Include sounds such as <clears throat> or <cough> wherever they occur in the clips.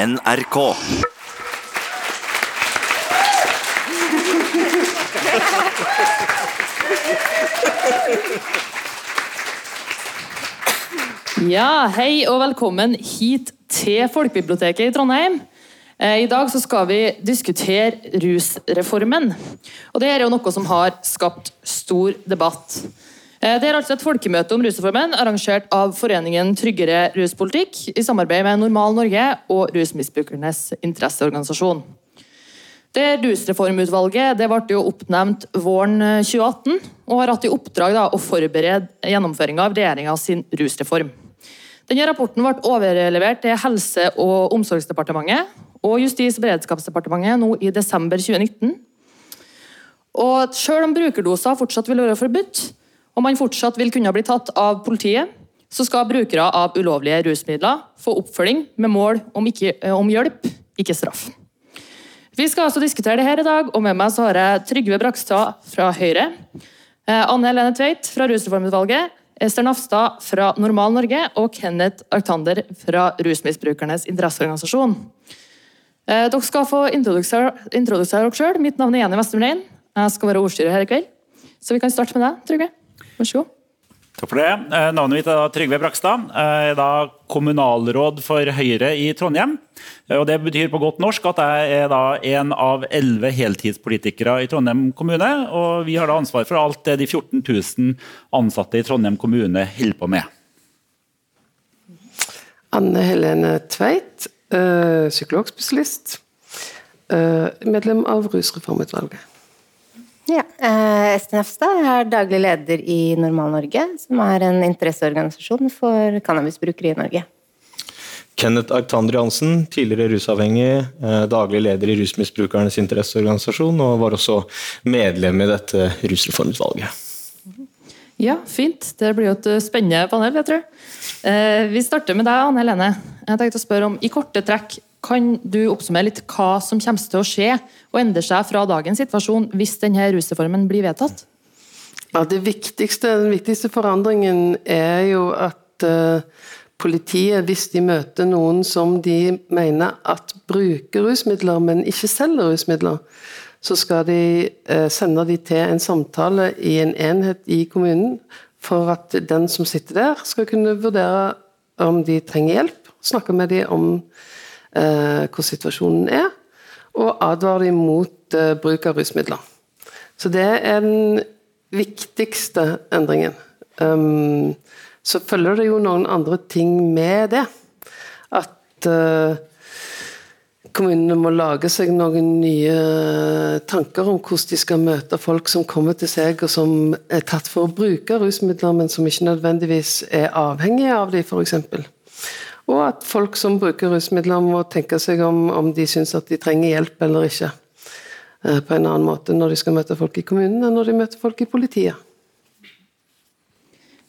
NRK. Ja, hei og velkommen hit til Folkebiblioteket i Trondheim. Eh, I dag så skal vi diskutere rusreformen. Og det er jo noe som har skapt stor debatt. Eh, Det er altså et folkemøte om rusreformen arrangert av Foreningen Tryggere ruspolitikk i samarbeid med Normal Norge og Rusmisbrukernes interesseorganisasjon. Det Rusreformutvalget det ble jo oppnevnt våren eh, 2018 og har hatt i oppdrag da, å forberede gjennomføringa av sin rusreform. Denne Rapporten ble overlevert til Helse- og omsorgsdepartementet og Justis- og beredskapsdepartementet nå i desember 2019. Og Selv om brukerdoser fortsatt vil være forbudt, og man fortsatt vil kunne bli tatt av politiet, så skal brukere av ulovlige rusmidler få oppfølging med mål om, ikke, eh, om hjelp, ikke straff. Vi skal altså diskutere det her i dag, og med meg så har jeg Trygve Brakstad fra Høyre, eh, Anne Helene Tveit fra Rusreformutvalget, Ester Nafstad fra Normal Norge og Kenneth Arctander fra Rusmisbrukernes interesseorganisasjon. Eh, Dere skal få introdusere dere sjøl. Mitt navn er Jenny Westermein. Jeg skal være ordstyrer her i kveld. Så vi kan starte med deg, Trygve. Vær så god. Takk for det. Eh, Navnet mitt er Trygve Brakstad. Jeg er da kommunalråd for Høyre i Trondheim. Eh, Og Det betyr på godt norsk at jeg er da en av elleve heltidspolitikere i Trondheim kommune. Og vi har da ansvar for alt det de 14 000 ansatte i Trondheim kommune holder på med. Anne Helene Tveit, eh, psykologspesialist. eh, Medlem av Rusreformutvalget. Ja, Esten Hafstad er daglig leder i Normal Norge, som er en interesseorganisasjon for cannabisbrukere i Norge. Kenneth Arctander Jansen, tidligere rusavhengig, eh, daglig leder i Rusmisbrukernes interesseorganisasjon, og var også medlem i dette rusreformutvalget. Ja, fint. Det blir jo et eh, spennende panel, jeg tror. Eh, vi starter med deg, Anne Helene. Jeg tenkte å spørre om, I korte trekk, kan du oppsummere litt hva som kommer til å skje og endre seg fra dagens situasjon hvis denne rusreformen blir vedtatt? Ja, viktigste, Den viktigste forandringen er jo at eh, politiet, hvis de møter noen som de mener at bruker rusmidler, men ikke selger rusmidler, så skal de eh, sende de til en samtale i en enhet i kommunen for at den som sitter der, skal kunne vurdere om de trenger hjelp, snakke med dem om eh, hvor situasjonen er, og advarer dem mot eh, bruk av rusmidler. Så det er den viktigste endringen. Um, så følger det jo noen andre ting med det. At eh, kommunene må lage seg noen nye tanker om hvordan de skal møte folk som kommer til seg og som er tatt for å bruke rusmidler, men som ikke nødvendigvis er avhengige av dem, f.eks. Og at folk som bruker rusmidler må tenke seg om om de syns at de trenger hjelp eller ikke. eh, På en annen måte når de skal møte folk i kommunen enn når de møter folk i politiet.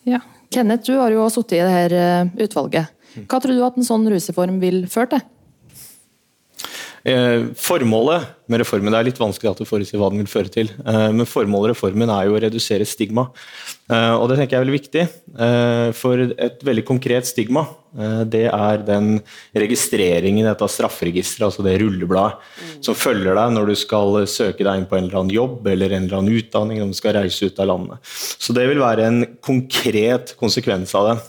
Ja. Kenneth, du har jo sittet i det her eh, utvalget. Hva tror du at en sånn rusreform vil føre til? Eh, Formålet med reformen det er litt vanskelig å forutsi hva den vil føre til. eh, Men formålet med reformen er jo å redusere stigma. Eh, Og det tenker jeg er veldig viktig. For et veldig konkret stigma, det er den registreringen i dette strafferegisteret, altså det rullebladet, som følger deg når du skal søke deg inn på en eller annen jobb eller en eller annen utdanning, når du skal reise ut av landet. Så det vil være en konkret konsekvens av det.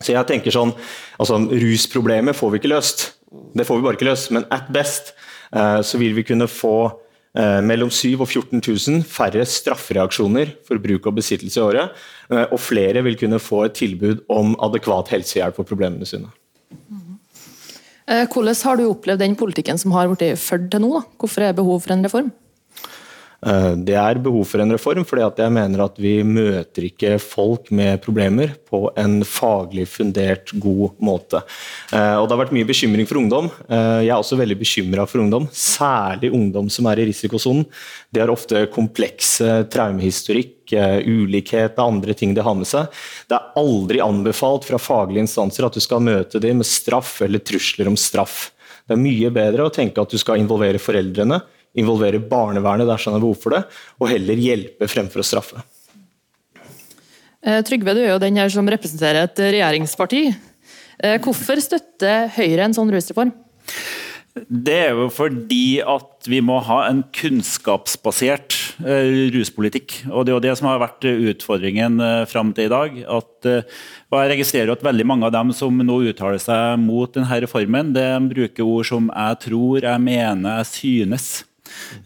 Så jeg tenker sånn, altså Rusproblemet får vi ikke løst. Det får vi bare ikke løst, men at best eh, så vil vi kunne få eh, mellom 7 og 14 000 færre straffereaksjoner for bruk og besittelse i året. Eh, og flere vil kunne få et tilbud om adekvat helsehjelp for problemene sine. Hvordan har du opplevd den politikken som har blitt ført til nå? Hvorfor er det behov for en reform? Eh, Det er behov for en reform, fordi jeg mener at vi møter ikke folk med problemer på en faglig fundert, god måte. Eh, Og Det har vært mye bekymring for ungdom. Eh, Jeg er også veldig bekymra for ungdom, særlig ungdom som er i risikosonen. De har ofte kompleks eh, traumehistorikk, eh, ulikhet og andre ting de har med seg. Det er aldri anbefalt fra faglige instanser at du skal møte dem med straff eller trusler om straff. Det er mye bedre å tenke at du skal involvere foreldrene, involvere barnevernet dersom det er behov for det, og heller hjelpe fremfor å straffe. Eh, Trygve, du er jo den her som representerer et regjeringsparti. Eh, Hvorfor støtter Høyre en sånn rusreform? Det er jo fordi at vi må ha en kunnskapsbasert eh, ruspolitikk. og Det er jo det som har vært utfordringen fram til i dag. At, og Jeg registrerer at veldig mange av dem som nå uttaler seg mot denne reformen, de bruker ord som 'jeg tror', 'jeg mener', 'jeg synes'.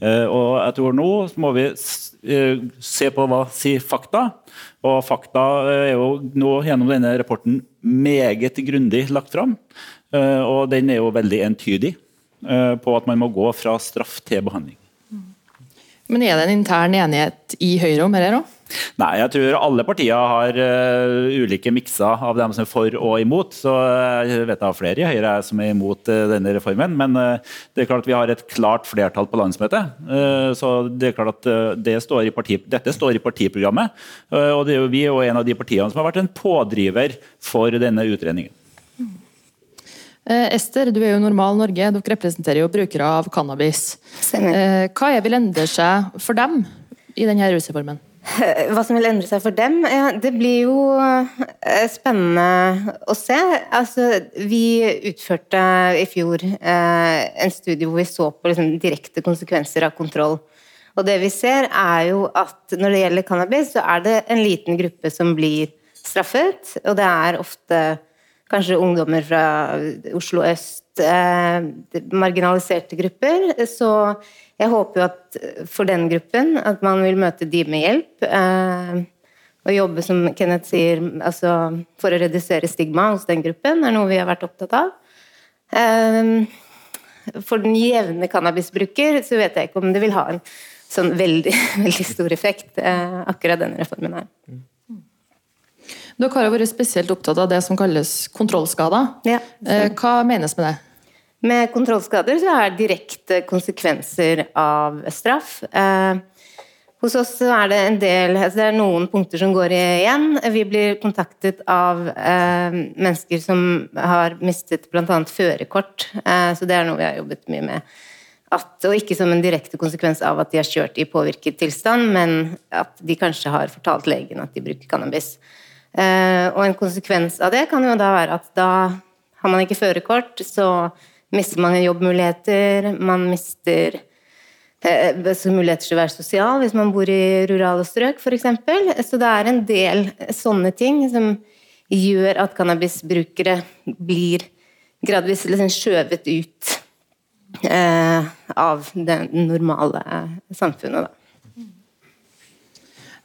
Eh, og jeg tror Nå må vi eh, se på hva sier fakta. Og fakta er jo nå gjennom denne rapporten meget grundig lagt fram. Og den er jo veldig entydig. Eh, på at man må gå fra straff til behandling. Men er det en intern enighet i Høyre om dette òg? Nei, jeg tror alle partier har uh, ulike mikser av dem som er for og imot. Så jeg vet jeg flere i Høyre som er imot uh, denne reformen. Men uh, det er klart at vi har et klart flertall på landsmøtet. så det er klart at det står parti, dette står i partiprogrammet. og det er jo vi og en av de partiene som har vært en pådriver for denne utredningen. Eh, Ester, du er jo Normal Norge, dere representerer jo brukere av cannabis. Eh, hva er vil endre seg for dem i denne rusreformen? <laughs> Hva som vil endre seg for dem? Ja, det blir jo eh, spennende å se. Altså, vi utførte i fjor eh, en studie hvor vi så på liksom, direkte konsekvenser av kontroll. Og det vi ser, er jo at når det gjelder cannabis, så er det en liten gruppe som blir straffet, og det er ofte kanskje ungdommer fra Oslo øst, eh, marginaliserte grupper. Så jeg håper jo at for den gruppen at man vil møte de med hjelp. Eh, og jobbe, som Kenneth sier, altså for å redusere stigma hos den gruppen, er noe vi har vært opptatt av. Eh, for den jevne cannabisbruker så vet jeg ikke om det vil ha en sånn veldig, <laughs> veldig stor effekt, eh, akkurat denne reformen her. Dere har vært spesielt opptatt av det som kalles kontrollskader. Ja, eh, Hva menes med det? Med kontrollskader så er det direkte konsekvenser av straff. Eh, hos oss er det en del altså Det er noen punkter som går igjen. Vi blir kontaktet av eh, mennesker som har mistet bl.a. førerkort. Eh, så det er noe vi har jobbet mye med. At, og ikke som en direkte konsekvens av at de har kjørt i påvirket tilstand, men at de kanskje har fortalt legen at de bruker cannabis. Og en konsekvens av det kan jo da være at da har man ikke førerkort, så mister man jobbmuligheter, man mister eh, muligheter til å være sosial hvis man bor i rurale strøk, f.eks. Så det er en del sånne ting som gjør at cannabisbrukere blir gradvis liksom skjøvet ut eh, av det normale samfunnet. Da.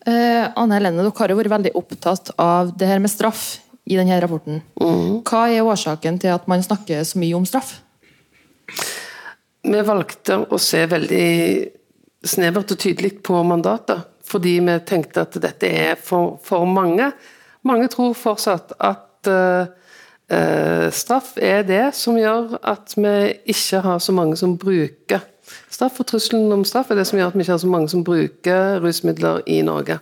Uh, Anne Helene, dere har jo vært veldig opptatt av det her med straff i denne rapporten. Mm. Hva er årsaken til at man snakker så mye om straff? Vi valgte å se veldig snevert og tydelig på mandatet, fordi vi tenkte at dette er for, for mange. Mange tror fortsatt at uh, uh, straff er det som gjør at vi ikke har så mange som bruker Straff og trusselen om straff er det som gjør at vi ikke har så mange som bruker rusmidler i Norge.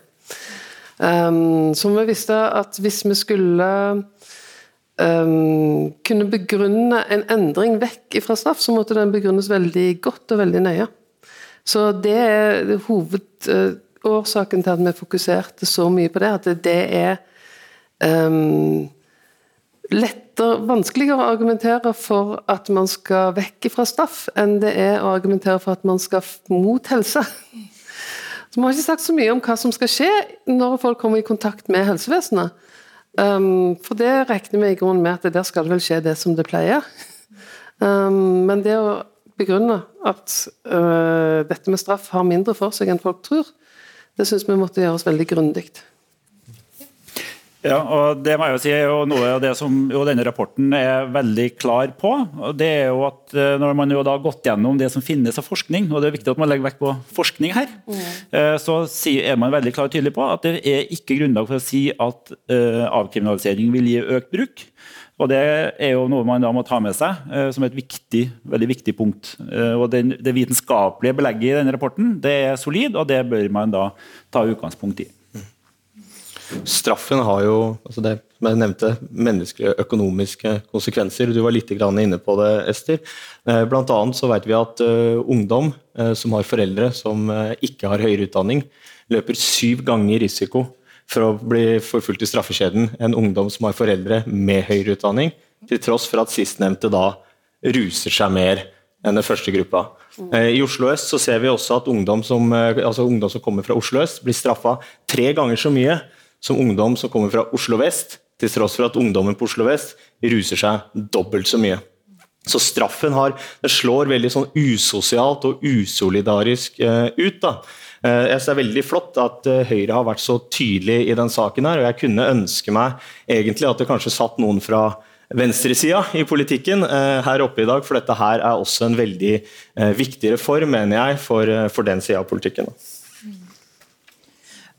Um, så vi visste at hvis vi skulle um, kunne begrunne en endring vekk fra straff, så måtte den begrunnes veldig godt og veldig nøye. Så det er hovedårsaken til at vi fokuserte så mye på det. At det er um, lettere, vanskeligere å argumentere for at man skal vekk fra straff, enn det er å argumentere for at man skal mot helse. Så Vi har ikke sagt så mye om hva som skal skje når folk kommer i kontakt med helsevesenet. Um, for det regner vi i grunnen med at der skal det vel skje det som det pleier. Um, men det å begrunne at uh, dette med straff har mindre for seg enn folk tror, det syns vi måtte gjøres veldig grundig. Ja, og det må jeg jo si er Noe av det som denne rapporten er veldig klar på, det er jo at eh, når man jo da har gått gjennom det som finnes av forskning, og det er viktig at man legger vekt på forskning her, mm. så er man veldig klar og tydelig på at det er ikke grunnlag for å si at uh, avkriminalisering vil gi økt bruk. Og Det er jo noe man da må ta med seg som et viktig, veldig viktig punkt. Og den, Det vitenskapelige belegget i denne rapporten det er solid, og det bør man da ta utgangspunkt i. Straffen har jo altså det som jeg nevnte, menneskelige økonomiske konsekvenser. Du var litt inne på det, Ester. Eh, blant annet så vet vi at uh, ungdom uh, som har foreldre som ikke har høyere utdanning, løper syv ganger risiko for å bli forfulgt i straffekjeden enn ungdom som har foreldre med høyere utdanning, til tross for at sistnevnte da ruser seg mer enn den første gruppa. Eh, I Oslo øst så ser vi også at ungdom som, eh, altså ungdom som kommer fra Oslo øst, blir straffa tre ganger så mye som ungdom som kommer fra Oslo vest, til tross for at ungdommen på Oslo vest ruser seg dobbelt så mye. Så straffen har, slår veldig sånn usosialt og usolidarisk uh, ut. da. Uh, jeg synes Det er veldig flott at uh, Høyre har vært så tydelig i den saken. her, og Jeg kunne ønske meg egentlig at det kanskje satt noen fra venstresida i politikken her oppe i dag, for dette her er også en veldig viktig reform, mener jeg, for, for den sida av politikken.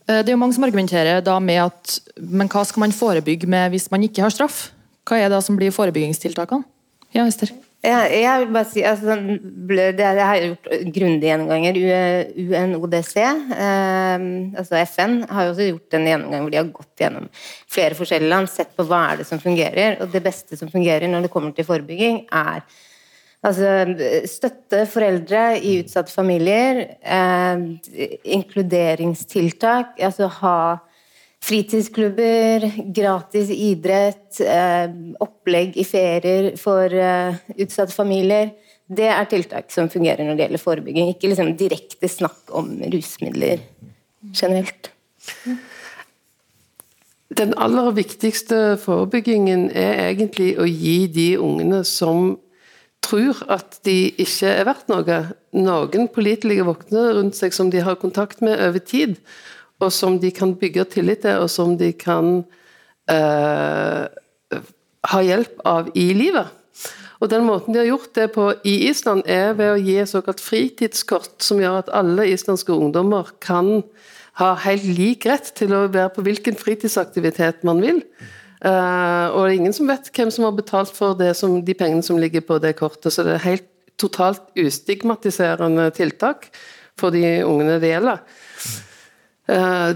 Det er jo mange som argumenterer da med at men hva skal man forebygge med hvis man ikke har straff? Hva er det som blir forebyggingstiltakene? Ja, Ester? Jeg, jeg vil bare si, altså, det, jeg har gjort grundige gjennomganger. UNODC, eh, altså FN, har jo også gjort en gjennomgang hvor de har gått gjennom flere forskjellige land, sett på hva er det som fungerer. Og det beste som fungerer når det kommer til forebygging, er altså, støtte foreldre i utsatte familier, eh, inkluderingstiltak, altså ha Fritidsklubber, gratis idrett, eh, opplegg i ferier for eh, utsatte familier. Det er tiltak som fungerer når det gjelder forebygging. Ikke liksom direkte snakk om rusmidler generelt. Den aller viktigste forebyggingen er egentlig å gi de ungene som tror at de ikke er verdt noe, noen pålitelige voksne rundt seg som de har kontakt med over tid, og som de kan bygge tillit til, og som de kan eh, ha hjelp av i livet. Og Den måten de har gjort det på i Island, er ved å gi et såkalt fritidskort, som gjør at alle islandske ungdommer kan ha helt lik rett til å være på hvilken fritidsaktivitet man vil. Uh, og det er ingen som vet hvem som har betalt for som, de pengene som ligger på det kortet. Så det er helt totalt ustigmatiserende tiltak for de ungene det gjelder. Uh,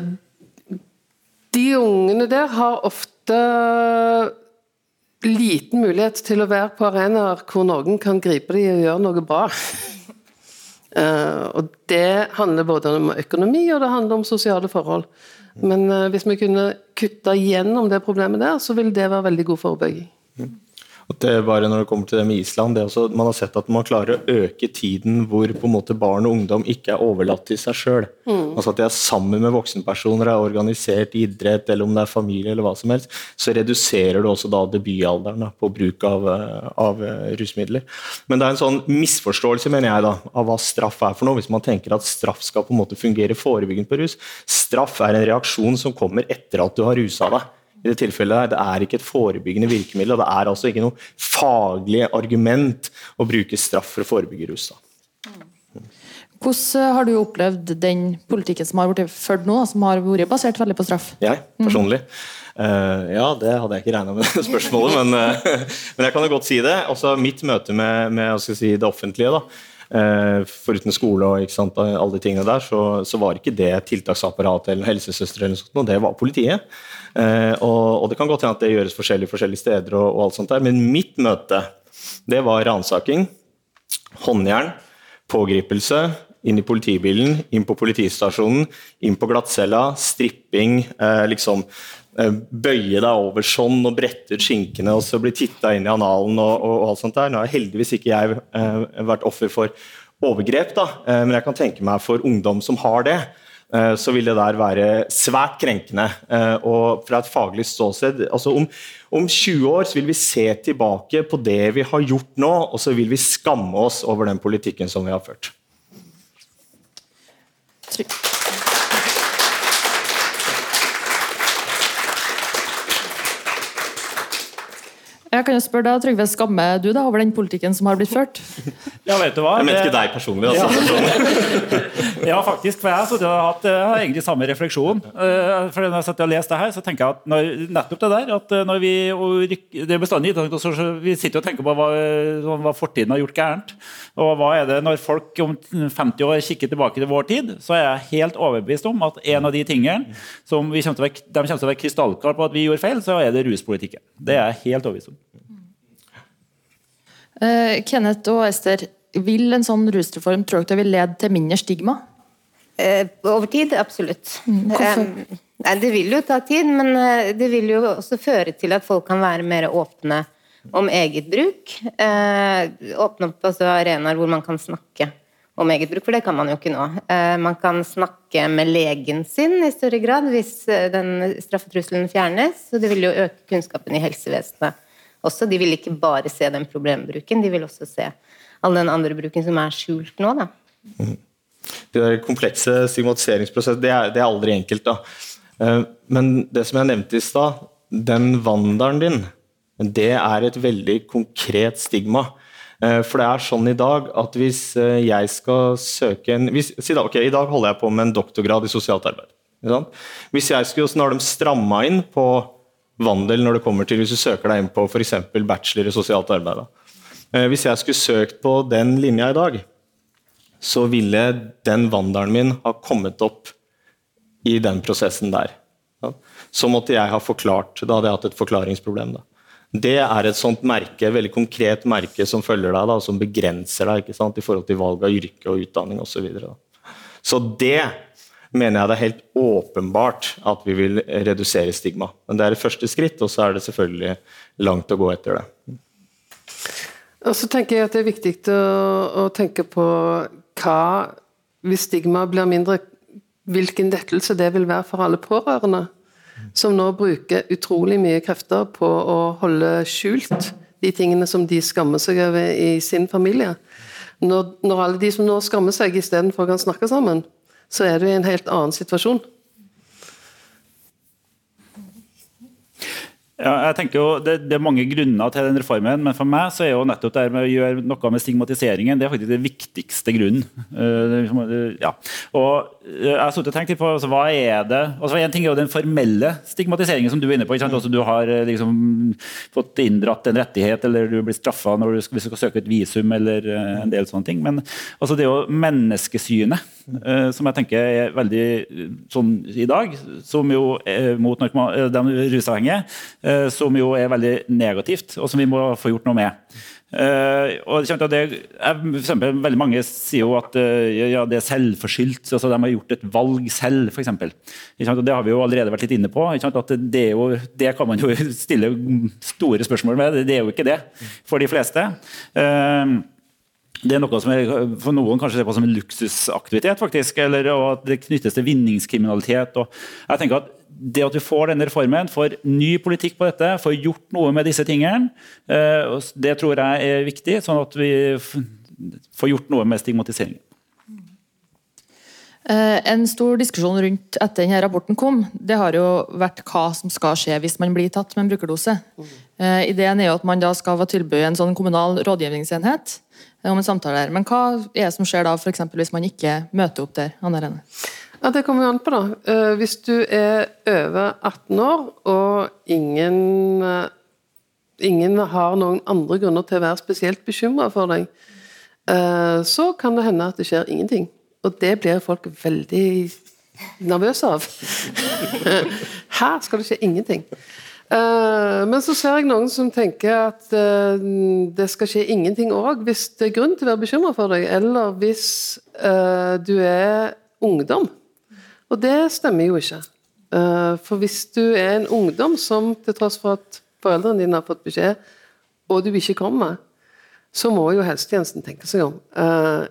de ungene der har ofte liten mulighet til å være på arenaer hvor noen kan gripe dem og gjøre noe bra. Uh, og Det handler både om økonomi og det handler om sosiale forhold. Men uh, hvis vi kunne kutta gjennom det problemet der, så ville det være veldig god forebygging. Og det bare når det kommer til det med Island, det også, Man har sett at man klarer å øke tiden hvor på en måte barn og ungdom ikke er overlatt til seg sjøl. Mm. Altså at de er sammen med voksenpersoner, er organisert idrett, eller om det er familie, eller hva som helst, så reduserer du også da debutalderen da, på bruk av, eh, av uh, rusmidler. Men det er en sånn misforståelse mener jeg da, av hva straff er for noe, hvis man tenker at straff skal på en måte fungere forebyggende på rus. Straff er en reaksjon som kommer etter at du har rusa deg i det tilfellet her, Det er ikke et forebyggende virkemiddel, og det er altså ikke noe faglig argument å bruke straff for å forebygge rus. Hvordan har du opplevd den politikken som har blitt ført nå, som har vært basert veldig på straff? Jeg, personlig? Mm. Uh, ja, det hadde jeg ikke regna med spørsmålet, men, uh, <laughs> men, jeg kan jo godt si det. Også mitt møte med, med si, det offentlige, da, foruten skole og sant, alle de tingene der, så, så, var ikke det tiltaksapparatet eller helsesøster eller sånt, det var politiet. Eh, og, og, det kan godt hende at det gjøres forskjellig forskjellige steder, og, og alt sånt der, men mitt møte det var ransaking, håndjern, pågripelse, inn i politibilen, inn på politistasjonen, inn på glattcella, stripping, eh, liksom eh, bøye deg over sånn og brette ut skinkene og så bli titta inn i analen og, og, og, alt sånt der. Nå har heldigvis ikke jeg eh, vært offer for overgrep, da, eh, men jeg kan tenke meg for ungdom som har det, Eh, så vil det der være svært krenkende. Eh, og fra et faglig ståsted altså om, om 20 år så vil vi se tilbake på det vi har gjort nå, og så vil vi skamme oss over den politikken som vi har ført. Trygg. Jeg kan jo spørre deg, Trygve, Skammer du deg over den politikken som har blitt ført? <laughs> Ja, vet du hva? Jeg mente ikke deg personlig. Altså. Ja. <laughs> ja, faktisk. For jeg, så, jeg, har hatt, jeg har egentlig samme refleksjon. Eh, for når jeg sitter og leser det her, så tenker jeg at når, nettopp det der at eh, når vi, det er bestandig Vi sitter og tenker på hva, sånn, hva, fortiden har gjort gærent. Og hva er det når folk om 50 år kikker tilbake til vår tid, så er jeg helt overbevist om at en av de tingene som vi kommer til å være, de kommer til å være krystallklare på at vi gjorde feil, så er det ruspolitikken. Det er jeg helt overbevist om. Uh, Kenneth og Ester, vil en sånn rusreform tror dere vil lede til mindre stigma? Uh, over tid, absolutt. Mm, um, nei, det vil jo ta tid, men det vil jo også føre til at folk kan være mer åpne om eget bruk. Uh, åpne opp altså, arenaer hvor man kan snakke om eget bruk, for det kan man jo ikke nå. Man kan snakke med legen sin i større grad hvis den straffetrusselen fjernes, og det vil jo øke kunnskapen i helsevesenet også. De vil ikke bare se den problembruken, de vil også se all den andre bruken som er skjult nå. da. Mm. Det der komplekse stigmatiseringsprosessen, det, det, er aldri enkelt. da. Eh, men det som jeg nevnte i stad, den vandelen din, det er et veldig konkret stigma. Eh, for det er sånn i dag at hvis eh, jeg skal søke en hvis, si da, okay, I dag holder jeg på med en doktorgrad i sosialt arbeid. Hvis jeg skulle, Nå har de stramma inn på vandel når det kommer til hvis du søker deg inn på f.eks. bachelor i sosialt arbeid. Da. Eh, hvis jeg skulle søkt på den linja i dag, så ville den vandelen min ha kommet opp i den prosessen der. Så måtte jeg ha forklart. Da hadde jeg hatt et forklaringsproblem. da. Det er et sånt merke, et veldig konkret merke som følger deg, da, som begrenser deg i forhold til valg av yrke og utdanning osv. Så, videre, så det mener jeg det er helt åpenbart at vi vil redusere stigma. Men det er et første skritt, og så er det selvfølgelig langt å gå etter det. Og så tenker jeg at det er viktig å, å tenke på hva Hvis stigma blir mindre, hvilken lettelse det vil være for alle pårørende som nå bruker utrolig mye krefter på å holde skjult de tingene som de skammer seg over i sin familie. Når, når alle de som nå skammer seg, istedenfor kan snakke sammen, så er du i en helt annen situasjon. Ja, jeg tenker jo, det, det, er mange grunner til den reformen, men for meg så er jo nettopp det med å gjøre noe med stigmatiseringen det er faktisk det viktigste grunnen. Uh, ja. Og uh, jeg har tenkt litt på altså, hva er det altså En ting er jo den formelle stigmatiseringen som du er inne på. sant? Altså, du har liksom, fått inndratt en rettighet, eller du blir straffa hvis du skal søke et visum, eller uh, en del sånne ting. Men altså, det er jo menneskesynet som jeg tenker er veldig sånn i dag, som jo er mot de rusavhengige Eh, som jo er veldig negativt, og som vi må få gjort noe med. Og det for eksempel, veldig Mange sier jo at ja, det er selvforskyldt. altså De har gjort et valg selv, f.eks. Det har vi jo allerede vært litt inne på. at det, jo, det, kan man jo <laughs> stille store spørsmål med. Det er jo ikke det for de fleste. Uh, det er noe som er, for noen kanskje ser på som en luksusaktivitet, faktisk, eller at det knyttes til vinningskriminalitet. jeg tenker at det at vi får denne reformen, får ny politikk på dette, får gjort noe med disse tingene, eh, det tror jeg er viktig, sånn at vi får gjort noe med stigmatiseringen. Eh, en stor diskusjon rundt etter denne rapporten kom, det har jo vært hva som skal skje hvis man blir tatt med en brukerdose. Mm. Ideen er jo at man da skal tilby en sånn kommunal rådgivningsenhet om en samtale der. Men hva er det som skjer da, f.eks. hvis man ikke møter opp der? Anne Rene? Ja, Det kommer jo an på, da. Eh, hvis du er over 18 år og ingen, eh, ingen har noen andre grunner til å være spesielt bekymra for deg, eh, så kan det hende at det skjer ingenting. Og det blir folk veldig nervøse av. <laughs> Her skal det skje ingenting. Men så ser jeg noen som tenker at det skal skje ingenting òg, hvis det er grunn til å være bekymra for deg, eller hvis du er ungdom. Og det stemmer jo ikke. Eh, for hvis du er en ungdom som til tross for at foreldrene dine har fått beskjed, og du ikke kommer, så må jo helsetjenesten tenke seg om. Eh,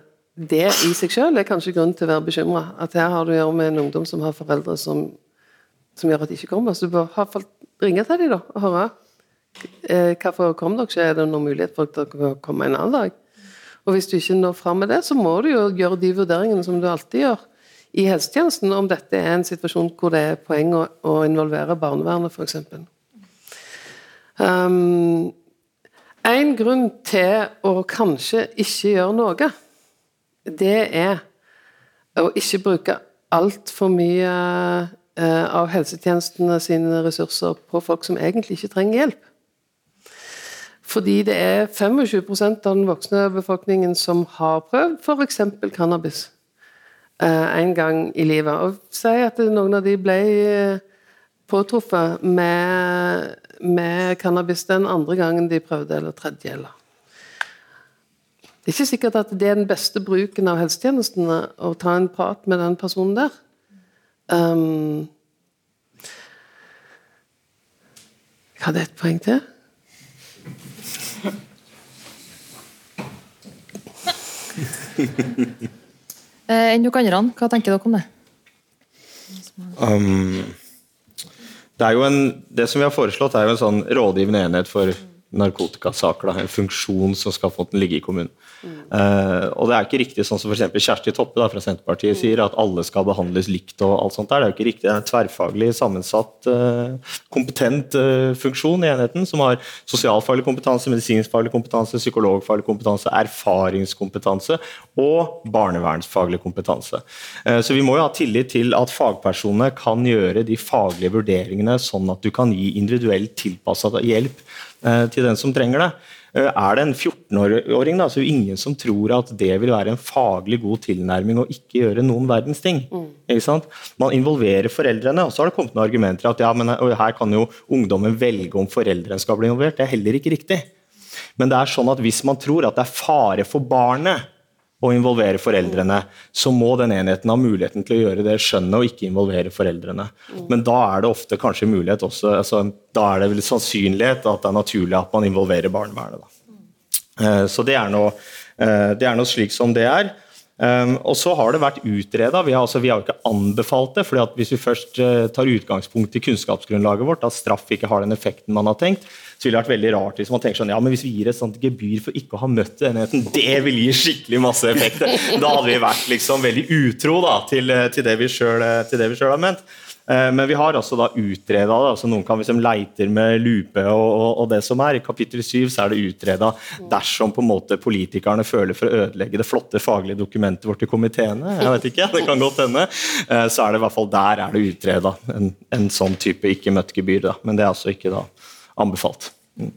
det i seg selv er kanskje grunn til å være bekymra. At her har du å gjøre med en ungdom som har foreldre som, som gjør at de ikke kommer. Så du bør iallfall ringe til dem da, og høre eh, hvorfor kom dere ikke. Er det noen mulighet for at dere kan komme en annen dag? Og Hvis du ikke når fram med det, så må du jo gjøre de vurderingene som du alltid gjør i helsetjenesten om dette er en situasjon hvor det er poeng å, å involvere barnevernet, f.eks. Um, en grunn til å kanskje ikke gjøre noe, det er å ikke bruke altfor mye av helsetjenestene sine ressurser på folk som egentlig ikke trenger hjelp. Fordi det er 25% av den voksne befolkningen som har prøvd f.eks. cannabis. Eh, en gang i livet. Og si at noen av de ble eh, påtruffet med, med cannabis den andre gangen de prøvde, eller tredje, eller Det er ikke sikkert at det er den beste bruken av helsetjenestene å ta en prat med den personen der. Um, jeg hadde et poeng til. <laughs> Eh, enn dere andre, hva tenker dere om det? Um, det, er jo en, det som vi har foreslått, er jo en sånn rådgivende enhet for narkotikasaker. Da, en funksjon som skal få den ligge i kommunen. Uh, og det er ikke riktig sånn som f.eks. Kjersti Toppe da, fra Senterpartiet sier, at alle skal behandles likt. og alt sånt der. Det er jo ikke riktig. Det er en tverrfaglig sammensatt, uh, kompetent uh, funksjon i enheten, som har sosialfaglig kompetanse, medisinskfaglig kompetanse, psykologfaglig kompetanse, erfaringskompetanse og barnevernsfaglig kompetanse. så vi må jo ha tillit til at fagpersonene kan gjøre de faglige vurderingene sånn at du kan gi individuelt tilpasset hjelp til den som trenger det. Eh, er det en 14-åring, da, så er det ingen som tror at det vil være en faglig god tilnærming å ikke gjøre noen verdens ting. Mm. Man involverer foreldrene, og så har det kommet noen argumenter at ja, men her kan jo ungdommen velge om foreldrene skal bli involvert. Det er heller ikke riktig. Men det er sånn at hvis man tror at det er fare for barnet å involvere foreldrene, så må den enheten ha muligheten til å gjøre det skjønnet og ikke involvere foreldrene. Mm. Men da er det ofte kanskje mulighet også, altså, da er det vel sannsynlighet at det er naturlig at man involverer barnevernet. Da. Så det er, noe, eh, det er noe slik som det er. Um, og så har det vært utreda. Vi, altså, vi, har ikke anbefalt det. fordi Hvis vi først uh, tar utgangspunkt i kunnskapsgrunnlaget vårt, at straff ikke har den effekten man har tenkt, så ville det vært veldig rart hvis man tenker sånn ja, men hvis vi gir et sånt gebyr for ikke å ha møtt enheten, <laughs> det vil gi skikkelig masse effekt. Da hadde vi vært liksom veldig utro da, til, eh, til det vi sjøl har ment. Eh, men vi har altså da utreda det. altså Noen kan liksom leiter med lupe og, og, og, det som er. I kapittel 7 så er det utreda dersom på en måte politikerne føler for å ødelegge det flotte faglige dokumentet vårt i komiteene. Jeg vet ikke, det kan godt hende. Eh, så er det i hvert fall der er det utreda en, en, sånn type ikke møtt-gebyr. Men det er altså ikke da anbefalt. Mm.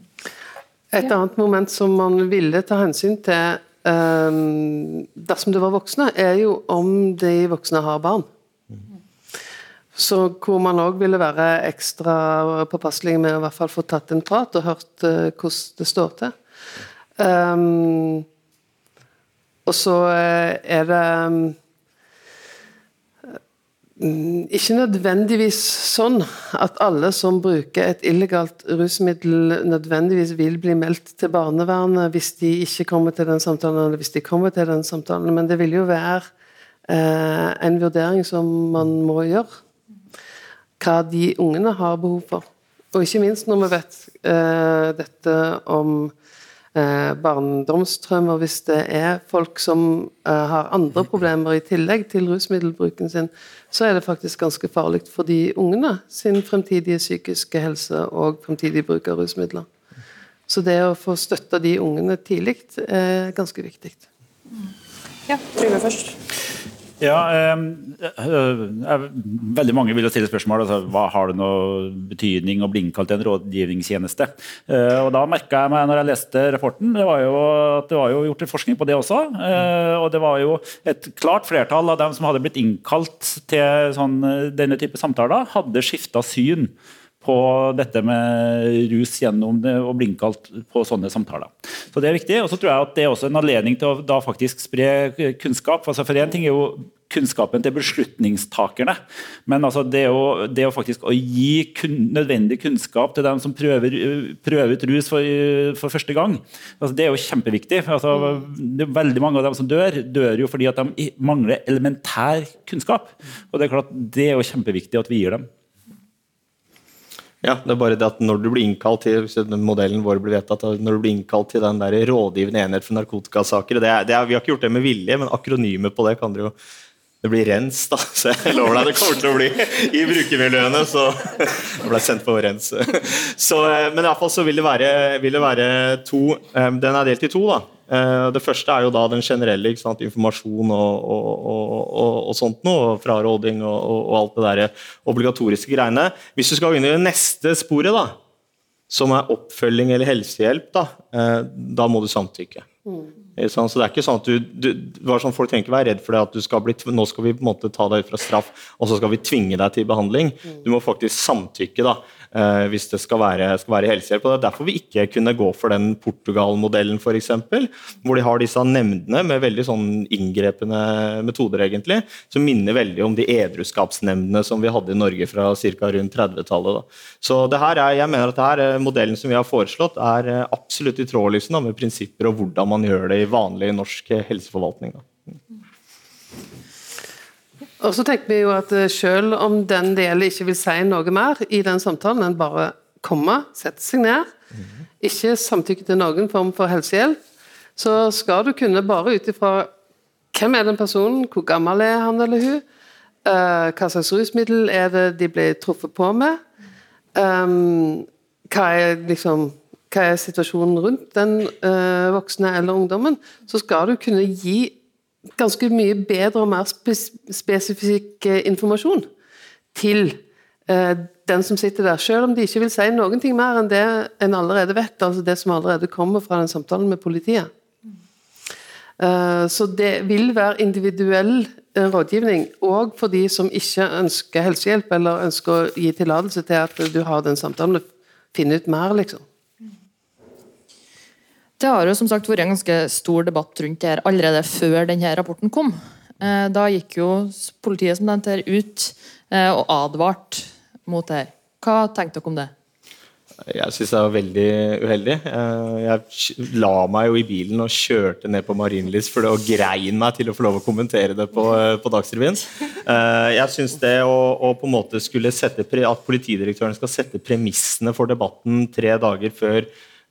Et annet moment som man ville ta hensyn til um, dersom det var voksne, er jo om de voksne har barn. Så hvor man òg ville være ekstra påpasselig med å i hvert fall få tatt en prat og hørt uh, hvordan det står til. Um, og så uh, er det um, ikke nødvendigvis sånn at alle som bruker et illegalt rusmiddel, nødvendigvis vil bli meldt til barnevernet hvis de ikke kommer til den samtalen, eller hvis de kommer til den samtalen, men det vil jo være eh, en vurdering som man må gjøre hva de ungene har behov for. Og ikke minst når vi vet eh, dette om barndomstraumer, hvis det er folk som eh, har andre problemer i tillegg til rusmiddelbruken sin, så er det faktisk ganske farlig for de ungene sin fremtidige psykiske helse og fremtidig bruk av rusmidler. Så det å få støtta de ungene tidlig er ganske viktig. Ja, Trygve først. Ja, eh, Veldig mange vil stille spørsmål altså, hva har det noe betydning å bli innkalt til en rådgivningstjeneste. Eh, og Da merka jeg meg når jeg leste rapporten, det var jo at det var jo gjort forskning på det også. Eh, og det var jo et klart flertall av dem som hadde blitt innkalt til sånn, denne type samtaler, hadde skifta syn på dette med rus gjennom det, og bli innkalt på sånne samtaler. Så Det er viktig. og så tror jeg at Det er også en anledning til å da faktisk spre kunnskap. Altså for en ting er jo kunnskapen til beslutningstakerne, men altså det, å, det å faktisk å gi kun, nødvendig kunnskap til dem som prøver, prøver ut rus for, for første gang, altså det er jo kjempeviktig. Altså, det er veldig Mange av dem som dør, dør jo fordi at de mangler elementær kunnskap. og Det er klart det er jo kjempeviktig at vi gir dem. Ja, det er bare det at når du blir innkalt til modellen vår blir vedtatt, når du blir innkalt til den der rådgivende enhet for narkotikasaker det er, det er, Vi har ikke gjort det med vilje, men akronymet på det kan dere jo det blir rens, da. <laughs> Så jeg lover deg det kommer til å bli i brukermiljøene. Så <laughs> det ble sendt på rens. <laughs> Så, eh, men iallfall så vil det, være, vil det være to eh, Den er delt i to, da. Eh, det første er jo da den generelle sant, informasjon og, og, og, og, sånt noe, fraråding og, alt det der obligatoriske greiene. Hvis du skal inn i det neste sporet, da, som er oppfølging eller helsehjelp, da, da må du samtykke. Mm. Så det er ikke sånn at du, du, det sånn Folk trenger ikke være redd for det at du skal bli, nå skal vi på en måte ta deg ut fra straff, og så skal vi tvinge deg til behandling. Mm. Du må faktisk samtykke. da, eh, hvis det skal være, skal være, helsehjelp. og Det er derfor vi ikke kunne gå for den Portugal-modellen, f.eks., hvor de har disse nemndene med veldig sånn inngrepende metoder, egentlig, som minner veldig om de edruskapsnemndene som vi hadde i Norge fra ca. rundt 30-tallet. Så det her er, jeg mener at det her, eh, modellen som vi har foreslått, er eh, absolutt i tråd liksom, med prinsipper og hvordan man gjør det i vanlig norsk helseforvaltning. Da. Og så tenker vi jo at eh, selv om den det gjelder ikke vil si noe mer i den samtalen, enn bare komme, sette seg ned, ikke samtykke til noen form for helsehjelp, så skal du kunne bare ut ifra hvem er den personen, hvor gammel er han eller hun, eh, hva slags rusmiddel er det de ble truffet på med, um, hva er liksom hva er situasjonen rundt den eh, voksne eller ungdommen, så skal du kunne gi ganske mye bedre og mer spes spesifikk eh, informasjon til eh, den som sitter der, selv om de ikke vil si noen ting mer enn det en allerede vet, altså det som allerede kommer fra den samtalen med politiet. Eh, så det vil være individuell rådgivning, òg for de som ikke ønsker helsehjelp, eller ønsker å gi tillatelse til at du har den samtalen og finne ut mer, liksom. Det har jo som sagt vært en ganske stor debatt rundt det her allerede før denne rapporten kom. Eh, Da gikk jo politiet som nevnt ut eh, og advarte mot det her. Hva tenkte dere om det? Jeg syns det var veldig uheldig. Eh, Jeg la meg jo i bilen og kjørte ned på Marienlyst for det og grein meg til å få lov å kommentere det på, på Dagsrevyen. Jeg syns det å, å på en måte skulle sette at politidirektøren skal sette premissene for debatten tre dager før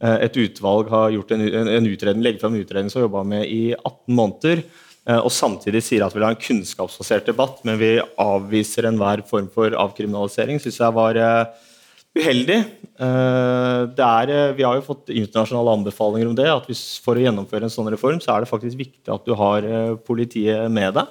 et utvalg har gjort en, en, utredning, legger fram en utredning som har jobba med i 18 måneder, eh, og samtidig sier at vi vil ha en kunnskapsbasert debatt, men vi avviser enhver form for avkriminalisering, syns jeg var eh, uheldig. Eh, Det er, eh, vi har jo fått internasjonale anbefalinger om det. at hvis, For å gjennomføre en sånn reform så er det faktisk viktig at du har eh, politiet med deg.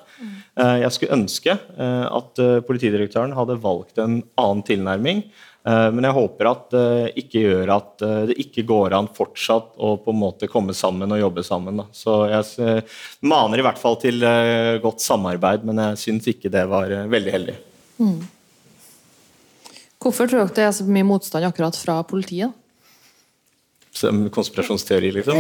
Eh, Jeg skulle ønske eh, at eh, politidirektøren hadde valgt en annen tilnærming. Eh, Men jeg håper at det ikke gjør at eh, det ikke går an fortsatt å på en måte komme sammen og jobbe sammen. Da. Så jeg eh, maner i hvert fall til eh, godt samarbeid, men jeg syns ikke det var eh, veldig heldig. Hvorfor tror dere det er så mye motstand akkurat fra politiet? Som konspirasjonsteori, liksom?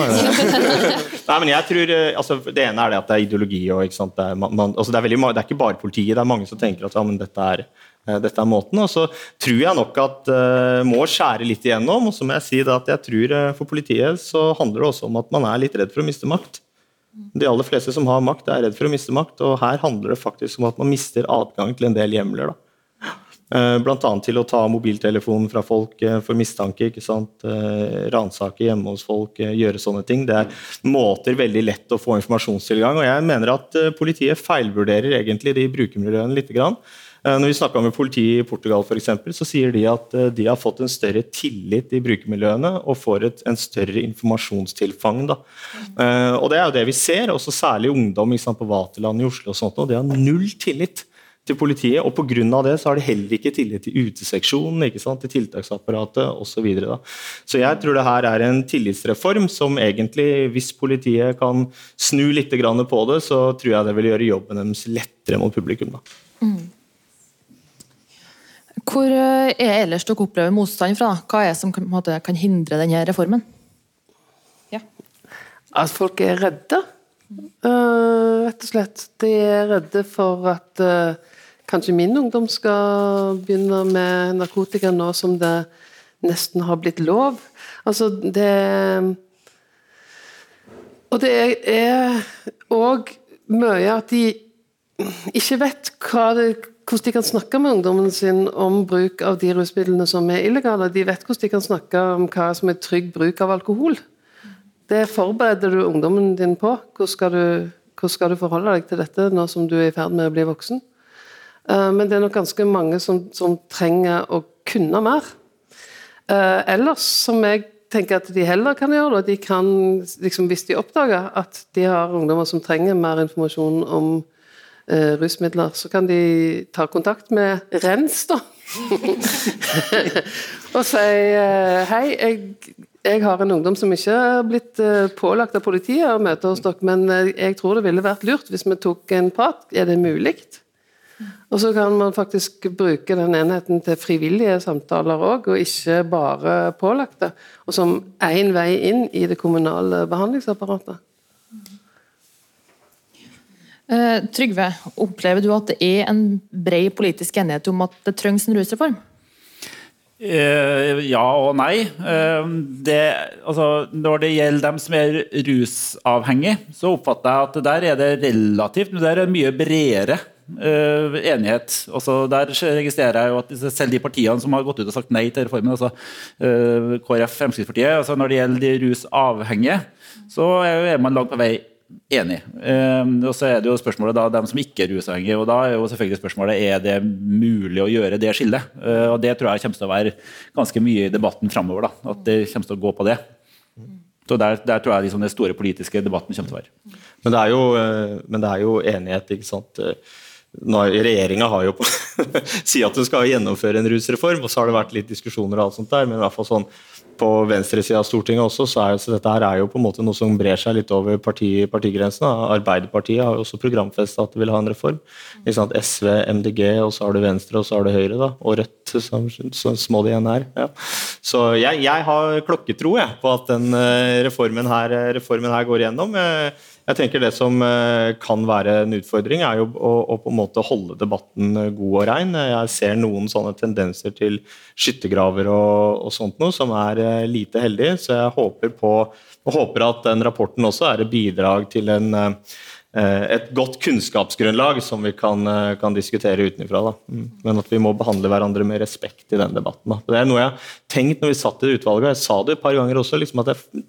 <laughs> Nei, men jeg tror, eh, altså, Det ene er det at det er ideologi. og ikke sant? Det, er, man, man, altså, det, er veldig, det er ikke bare politiet. Det er mange som tenker at ja, men dette er, eh, dette er måten. Og så tror jeg nok at uh, må skjære litt igjennom. Og så må jeg si det at jeg tror uh, for politiet så handler det også om at man er litt redd for å miste makt. De aller fleste som har makt, er redd for å miste makt. Og her handler det faktisk om at man mister adgang til en del hjemler. da. Eh, annet til å ta mobiltelefonen fra folk eh, for mistanke. ikke sant? Eh, Ransake hjemme hos folk, gjøre sånne ting. Det er måter veldig lett å få informasjonstilgang. og Jeg mener at politiet feilvurderer egentlig de brukermiljøene litt. Når vi snakka med politiet i Portugal, for eksempel, så sier de at de har fått en større tillit i brukermiljøene og får et, en større informasjonstilfang. Da. Og Det er jo det vi ser, også særlig ungdom sant, på Vaterland i Oslo. og sånt, og De har null tillit til politiet, og pga. det så har de heller ikke tillit til uteseksjonen, ikke sant, til tiltaksapparatet osv. Så, videre, så jeg tror det her er en tillitsreform som egentlig, hvis politiet kan snu litt på det, så tror jeg det vil gjøre jobben deres lettere mot publikum. da. Hvor eh, er ellers dere opplever motstand fra? Hva er det som kan, på en måte, kan hindre denne reformen? Ja. At folk er redde, uh, rett og slett. De er redde for at eh, kanskje min ungdom skal begynne med narkotika nå som det nesten har blitt lov. Altså, det Og det er òg mye at de ikke vet det, hvordan de kan snakke med ungdommen sin om bruk av de rusmidlene som er illegale. De vet hvordan de kan snakke om hva som er trygg bruk av alkohol. Det forbereder du ungdommen din på. Hvordan skal du, hvordan skal du forholde deg til dette nå som du er i ferd med å bli voksen? Eh, Men det er nok ganske mange som, som trenger å kunne mer. Eh, ellers, som jeg tenker at de heller kan gjøre, de kan, liksom, hvis de oppdager at de har ungdommer som trenger mer informasjon om eh, rusmidler, så kan de ta kontakt med Rens, da. <laughs> og si hei, jeg, jeg har en ungdom som ikke har blitt pålagt av politiet å møte hos dere, men jeg tror det ville vært lurt hvis vi tok en prat. Er det mulig? Og så kan man faktisk bruke den enheten til frivillige samtaler òg, og ikke bare pålagte. Og som én vei inn i det kommunale behandlingsapparatet. Eh, Trygve, opplever du at det er en bred politisk enighet om at det trengs en rusreform? Eh, ja og nei. Eh, det, altså, når det gjelder dem som er rusavhengige, så oppfatter jeg at der er det relativt men der er det mye bredere uh, enighet. Også der registrerer jeg jo at selv de partiene som har gått ut og sagt nei til reformen, altså uh, KrF, Fremskrittspartiet, altså når det gjelder de rusavhengige, så er man langt på vei enig. Uh, og så er det jo spørsmålet da dem som ikke er rusavhengige. og Da er jo selvfølgelig spørsmålet er det mulig å gjøre det skillet. og Det tror jeg kommer til å være ganske mye i debatten framover. At det kommer til å gå på det. Så der, der, tror jeg liksom den store politiske debatten kommer til å være. Men det er jo, det er jo enighet, ikke sant. Regjeringa har jo <laughs> sier at hun skal gjennomføre en rusreform, og så har det vært litt diskusjoner og alt sånt der, men i hvert fall sånn på venstresida av Stortinget også, så er så dette her er jo på en måte noe som brer seg litt over parti, partigrensene. Arbeiderpartiet har jo også programfesta at de vil ha en reform. SV, MDG, og så har du Venstre, og så har du Høyre, da, og Rødt, så, så små de igjen er. Ja. Så jeg, jeg, har klokketro jeg, på at den eh, reformen her, reformen her går igjennom. Jeg, jeg tenker Det som eh, kan være en utfordring, er jo å, å, på en måte holde debatten eh, god og rein. Jeg ser noen sånne tendenser til skyttergraver og, og sånt noe som er eh, lite heldig. Så jeg håper, på, håper at den rapporten også er et bidrag til en et godt kunnskapsgrunnlag som vi kan, kan diskutere utenfra. Mm. Men at vi må behandle hverandre med respekt i den debatten. Da. Det er noe jeg har tenkt når vi satt i utvalget, og jeg sa det et par ganger også, liksom at jeg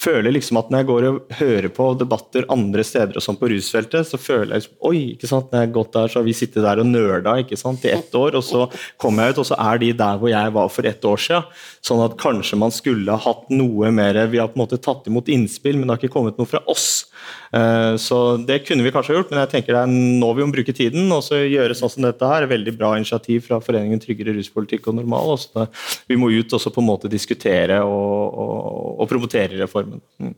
føler liksom at når jeg går og hører på debatter andre steder og sånn på rusfeltet, så føler jeg liksom, oi, ikke sant, når jeg har gått der, så har vi sittet der og nerda ikke sant, i ett år, og så kommer jeg ut, og så er de der hvor jeg var for ett år siden. Sånn at kanskje man skulle ha hatt noe mer Vi har på en måte tatt imot innspill, men det har ikke kommet noe fra oss. Eh, så det kunne vi kanskje ha gjort, men jeg tenker det er nå vi må bruke tiden og så gjøre sånn som dette her. Veldig bra initiativ fra Foreningen Tryggere ruspolitikk og normal. Også vi må ut og på en måte diskutere og, og, og promotere reformen. Mm.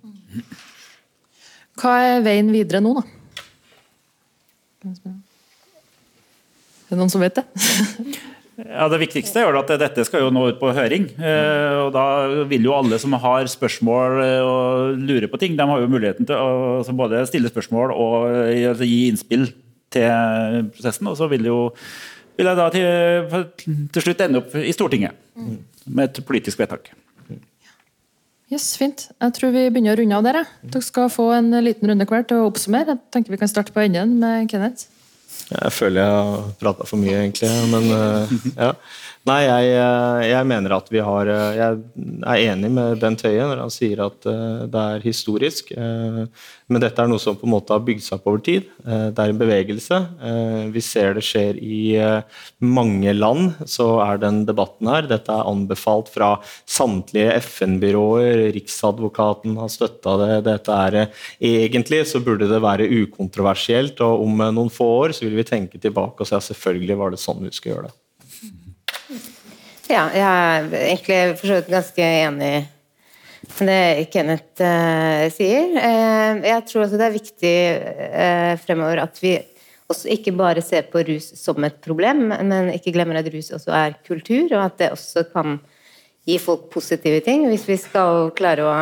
Hva er veien videre nå, da? Er det noen som vet det? <laughs> Ja, Det viktigste er jo at dette skal jo nå ut på høring. Eh, og Da vil jo alle som har spørsmål eh, og lurer på ting, de har jo muligheten til å altså både stille spørsmål og eh, altså gi innspill til prosessen. Og så vil, jo, vil jeg da til, til, slutt ende opp i Stortinget med et politisk vedtak. Yes, Fint. Jeg tror vi begynner å runde av der. Dere skal få en liten runde hver til å oppsummere. Jeg tenker Vi kan starte på enden med Kenneth. Jeg føler jeg har prata for mye, egentlig. Men uh, ja. Nei, jeg, eh, jeg, mener at vi har eh, Jeg er enig med Bent Høie når han sier at uh, det er historisk. Men dette er noe som på en måte har bygd seg opp over tid. det er en bevegelse. vi ser det skjer i mange land, så er den debatten her. Dette er anbefalt fra samtlige FN-byråer. Riksadvokaten har støtta det. Dette er Egentlig så burde det være ukontroversielt, og om noen få år så vil vi tenke tilbake og si at selvfølgelig var det sånn vi skulle gjøre det. Ja, jeg er egentlig for så vidt ganske enig i det Kenneth uh, sier. Uh, jeg tror også det er viktig uh, fremover at vi også ikke bare ser på rus som et problem, men ikke glemmer at rus også er kultur, og at det også kan gi folk positive ting. Hvis vi skal klare å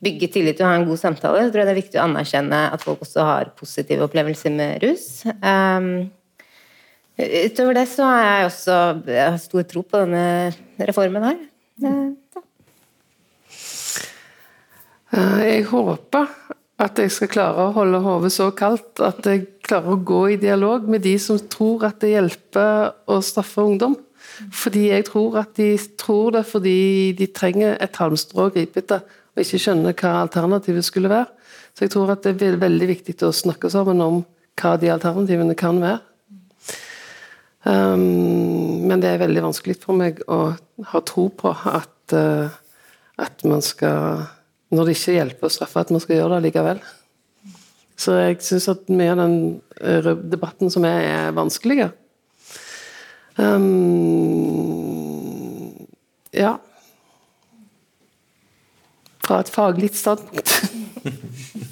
bygge tillit og ha en god samtale, så tror jeg det er viktig å anerkjenne at folk også har positive opplevelser med rus. Um, Utover det så har jeg også jeg har stor tro på denne reformen her. Ja. Eh, jeg håper at jeg skal klare å holde hodet så kaldt at jeg klarer å gå i dialog med de som tror at det hjelper å straffe ungdom. Fordi jeg tror at de tror det fordi de trenger et halmstrå å gripe etter, og ikke skjønner hva alternativet skulle være. Så jeg tror at det er veldig viktig å snakke sammen om hva de alternativene kan være. Um, men det er veldig vanskelig for meg å ha tro på at, uh, at man skal Når det ikke hjelper å straffe, at man skal gjøre det likevel. Så jeg syns at mye av den uh, debatten som er, er vanskelig. Um, ja Fra et faglig standpunkt. <laughs>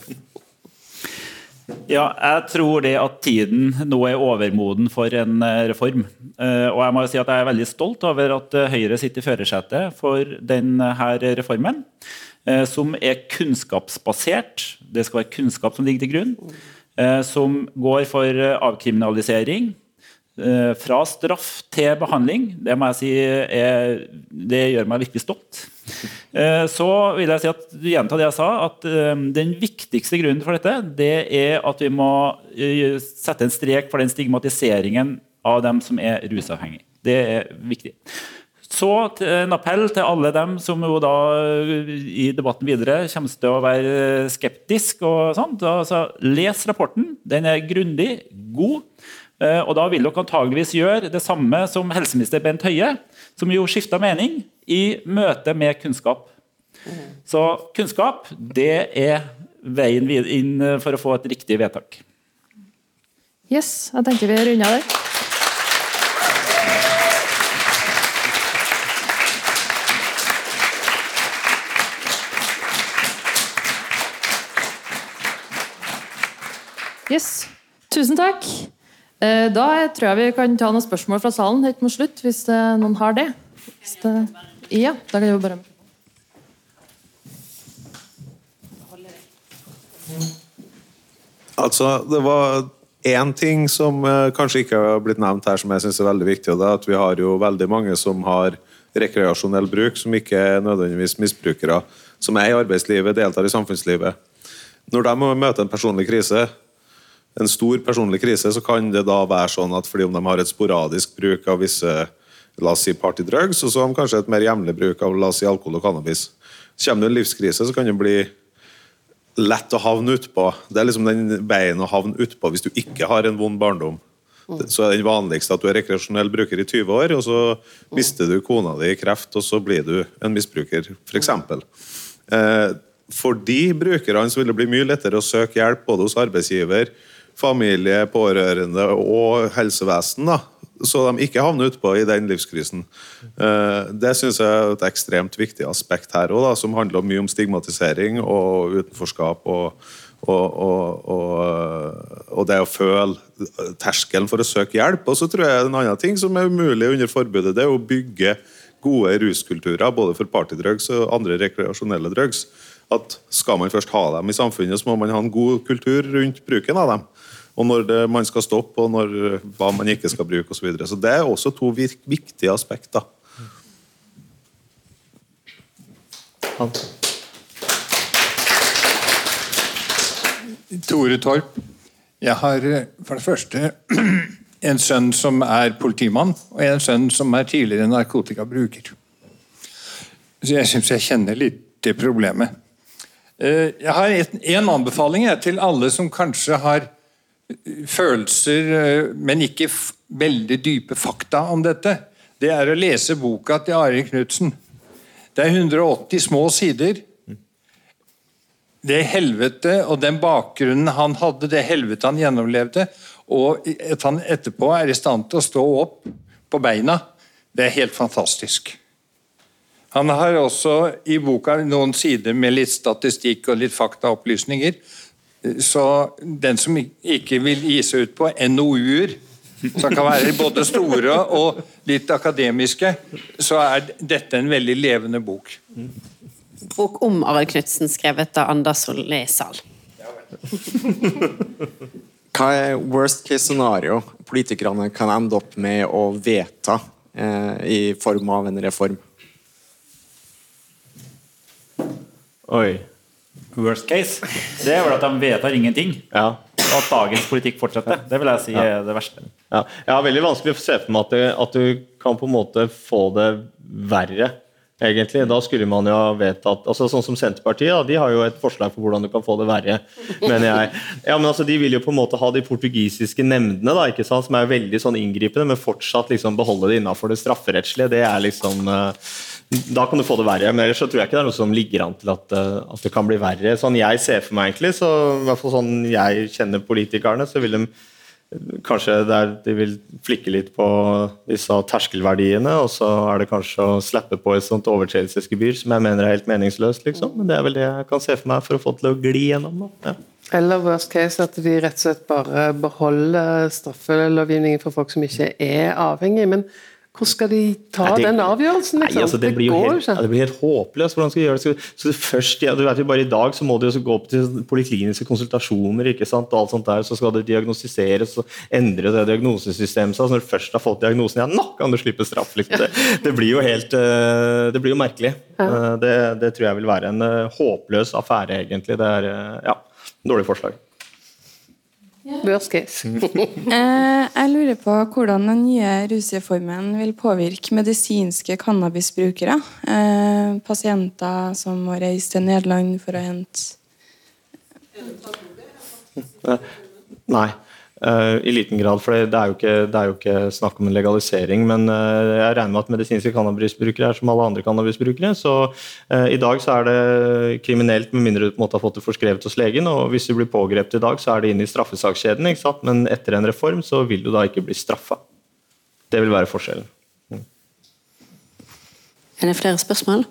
Ja, jeg tror det at tiden nå er overmoden for en eh, reform. Eh, og jeg må si at jeg er veldig stolt over at eh, Høyre sitter i førersetet for denne reformen. Som er kunnskapsbasert. Det skal være kunnskap som ligger til grunn. Som går for avkriminalisering. Eh, fra straff til behandling, det må jeg si er, det gjør meg virkelig stolt. Eh, så vil jeg si at, gjenta det jeg sa, at eh, den viktigste grunnen for dette det er at vi må sette en strek for den stigmatiseringen av dem som er rusavhengige. Det er viktig. Så en appell til alle dem som jo da i debatten videre kommer til å være skeptisk. og sånt. Altså, les rapporten. Den er grundig, god. Og da vil dere antageligvis gjøre det samme som helseminister Bent Høie, som jo skifta mening i møte med kunnskap. Så kunnskap, det er veien inn for å få et riktig vedtak. Yes, jeg tenker vi runder der. Yes. Tusen takk. Eh, da tror jeg vi kan ta noen spørsmål fra salen helt mot slutt, hvis noen har det. det ja, da kan vi bare Altså, det var én ting som eh, kanskje ikke har blitt nevnt her, som jeg syns er veldig viktig. og det er at Vi har jo veldig mange som har rekreasjonell bruk, som ikke er nødvendigvis misbrukere. Som er i arbeidslivet, deltar i samfunnslivet. Når de møter en personlig krise, en stor personlig krise, så kan det da være sånn at fordi om de har et sporadisk bruk av visse la oss si partydrugs, og så har de kanskje et mer jevnlig bruk av la oss si alkohol og cannabis. Kommer det en livskrise, så kan det bli lett å havne utpå. Det er liksom den veien å havne utpå hvis du ikke har en vond barndom. Så er den vanligste at du er rekreasjonell bruker i 20 år, og så mister du kona di i kreft, og så blir du en misbruker, f.eks. Eh, for de brukerne så vil det bli mye lettere å søke hjelp både hos arbeidsgiver, familie, pårørende og helsevesen, da, så de ikke havner utpå i den livskrisen. Eh, det synes jeg er et ekstremt viktig aspekt her òg, som handler mye om stigmatisering og utenforskap. og, og, og, og det å føle terskelen for å søke hjelp. Og så tror jeg en annen ting som er umulig under forbudet, det er å bygge gode ruskulturer, både for partydrugs og andre rekreasjonelle drugs. At Skal man først ha dem i samfunnet, så må man ha en god kultur rundt bruken av dem og når det, man skal stoppe, og når, hva man ikke skal bruke osv. Så, videre. så det er også to viktige aspekter. Tore Torp. Jeg har for det første <clears throat> en sønn som er politimann, og en sønn som er tidligere narkotikabruker. Så jeg syns jeg kjenner litt det problemet. Eh, jeg har en anbefaling til alle som kanskje har følelser, eh, men ikke veldig dype fakta om dette, det er å lese boka til Arild Knutsen. Det er 180 små sider. Det helvete og den bakgrunnen han hadde, det helvete han gjennomlevde, og at han etterpå er i stand til å stå opp på beina, det er helt fantastisk. Han har også i boka noen sider med litt statistikk og litt faktaopplysninger så den som ikke vil gi seg ut på NOU-er, som kan være både store og litt akademiske, så er dette en veldig levende bok. Bok om Arild Knutsen, skrevet av Anders Solli Sahl. Hva er worst case scenario politikerne kan ende opp med å vedta eh, i form av en reform? Oi. Worst case, <laughs> det er vel at de vedtar ingenting. Ja. Og at dagens politikk fortsetter. Det vil jeg si er det verste. Ja. Jeg har veldig vanskelig å se for meg at, du, at, du kan på en måte få det verre. egentlig. Da skulle man jo ha vedtatt altså Sånn som Senterpartiet, da, de har jo et forslag for hvordan du kan få det verre. mener jeg. Ja, men altså, De vil jo på en måte ha de portugisiske nemndene, da, ikke sant, som er veldig sånn inngripende, men fortsatt liksom beholde det innafor det strafferettslige. Det er liksom uh, da kan du få det verre. Men ellers så tror jeg ikke det er noe som ligger an til at, eh, at det kan bli verre. Sånn jeg ser for meg egentlig, så i hvert fall sånn jeg kjenner politikerne, så vil de kanskje der de vil flikke litt på disse terskelverdiene, og så er det kanskje å slappe på et sånt overtredelsesgebyr som jeg mener er helt meningsløst, liksom. Men det er vel det jeg kan se for meg for å få til å gli gjennom. da. Ja. Eller worst case at de rett og slett bare beholder straffelovgivningen for folk som ikke er avhengige. Men Hvor skal de ta Nei, det- den avgjørelsen? Nei, Liksom? altså, det, blir jo går helt, ja, det blir helt håpløst. Hvordan skal de gjøre det? Så først, ja, du vet jo Bare i dag så må de jo gå opp til polikliniske konsultasjoner, ikke sant? og alt sånt der, så skal det diagnostiseres og endre det diagnosesystemet. Så når du først har fått diagnosen, ja, nå kan du slippe straff! Liksom. Det, det blir jo helt eh, Det blir jo merkelig. Eh, Det, det tror jeg vil være en eh, håpløs affære, egentlig. Det er ja, dårlig forslag. Worst case. <laughs> Eh, jeg lurer på hvordan den nye rusreformen vil påvirke medisinske cannabisbrukere. Eh, pasienter som må reise til Nederland for å hente Eh, Nei, i liten grad. For det er, ikke, det er jo ikke snakk om en legalisering. Men eh, jeg regner med at medisinske cannabisbrukere er som alle andre cannabisbrukere. Så eh, i dag så er det kriminelt med mindre du på en måte har fått det forskrevet hos legen. Og hvis du blir pågrepet i dag, så er det inn i straffesakskjeden. Men etter en reform så vil du da ikke bli straffa. Det vil være forskjellen. Er det flere spørsmål?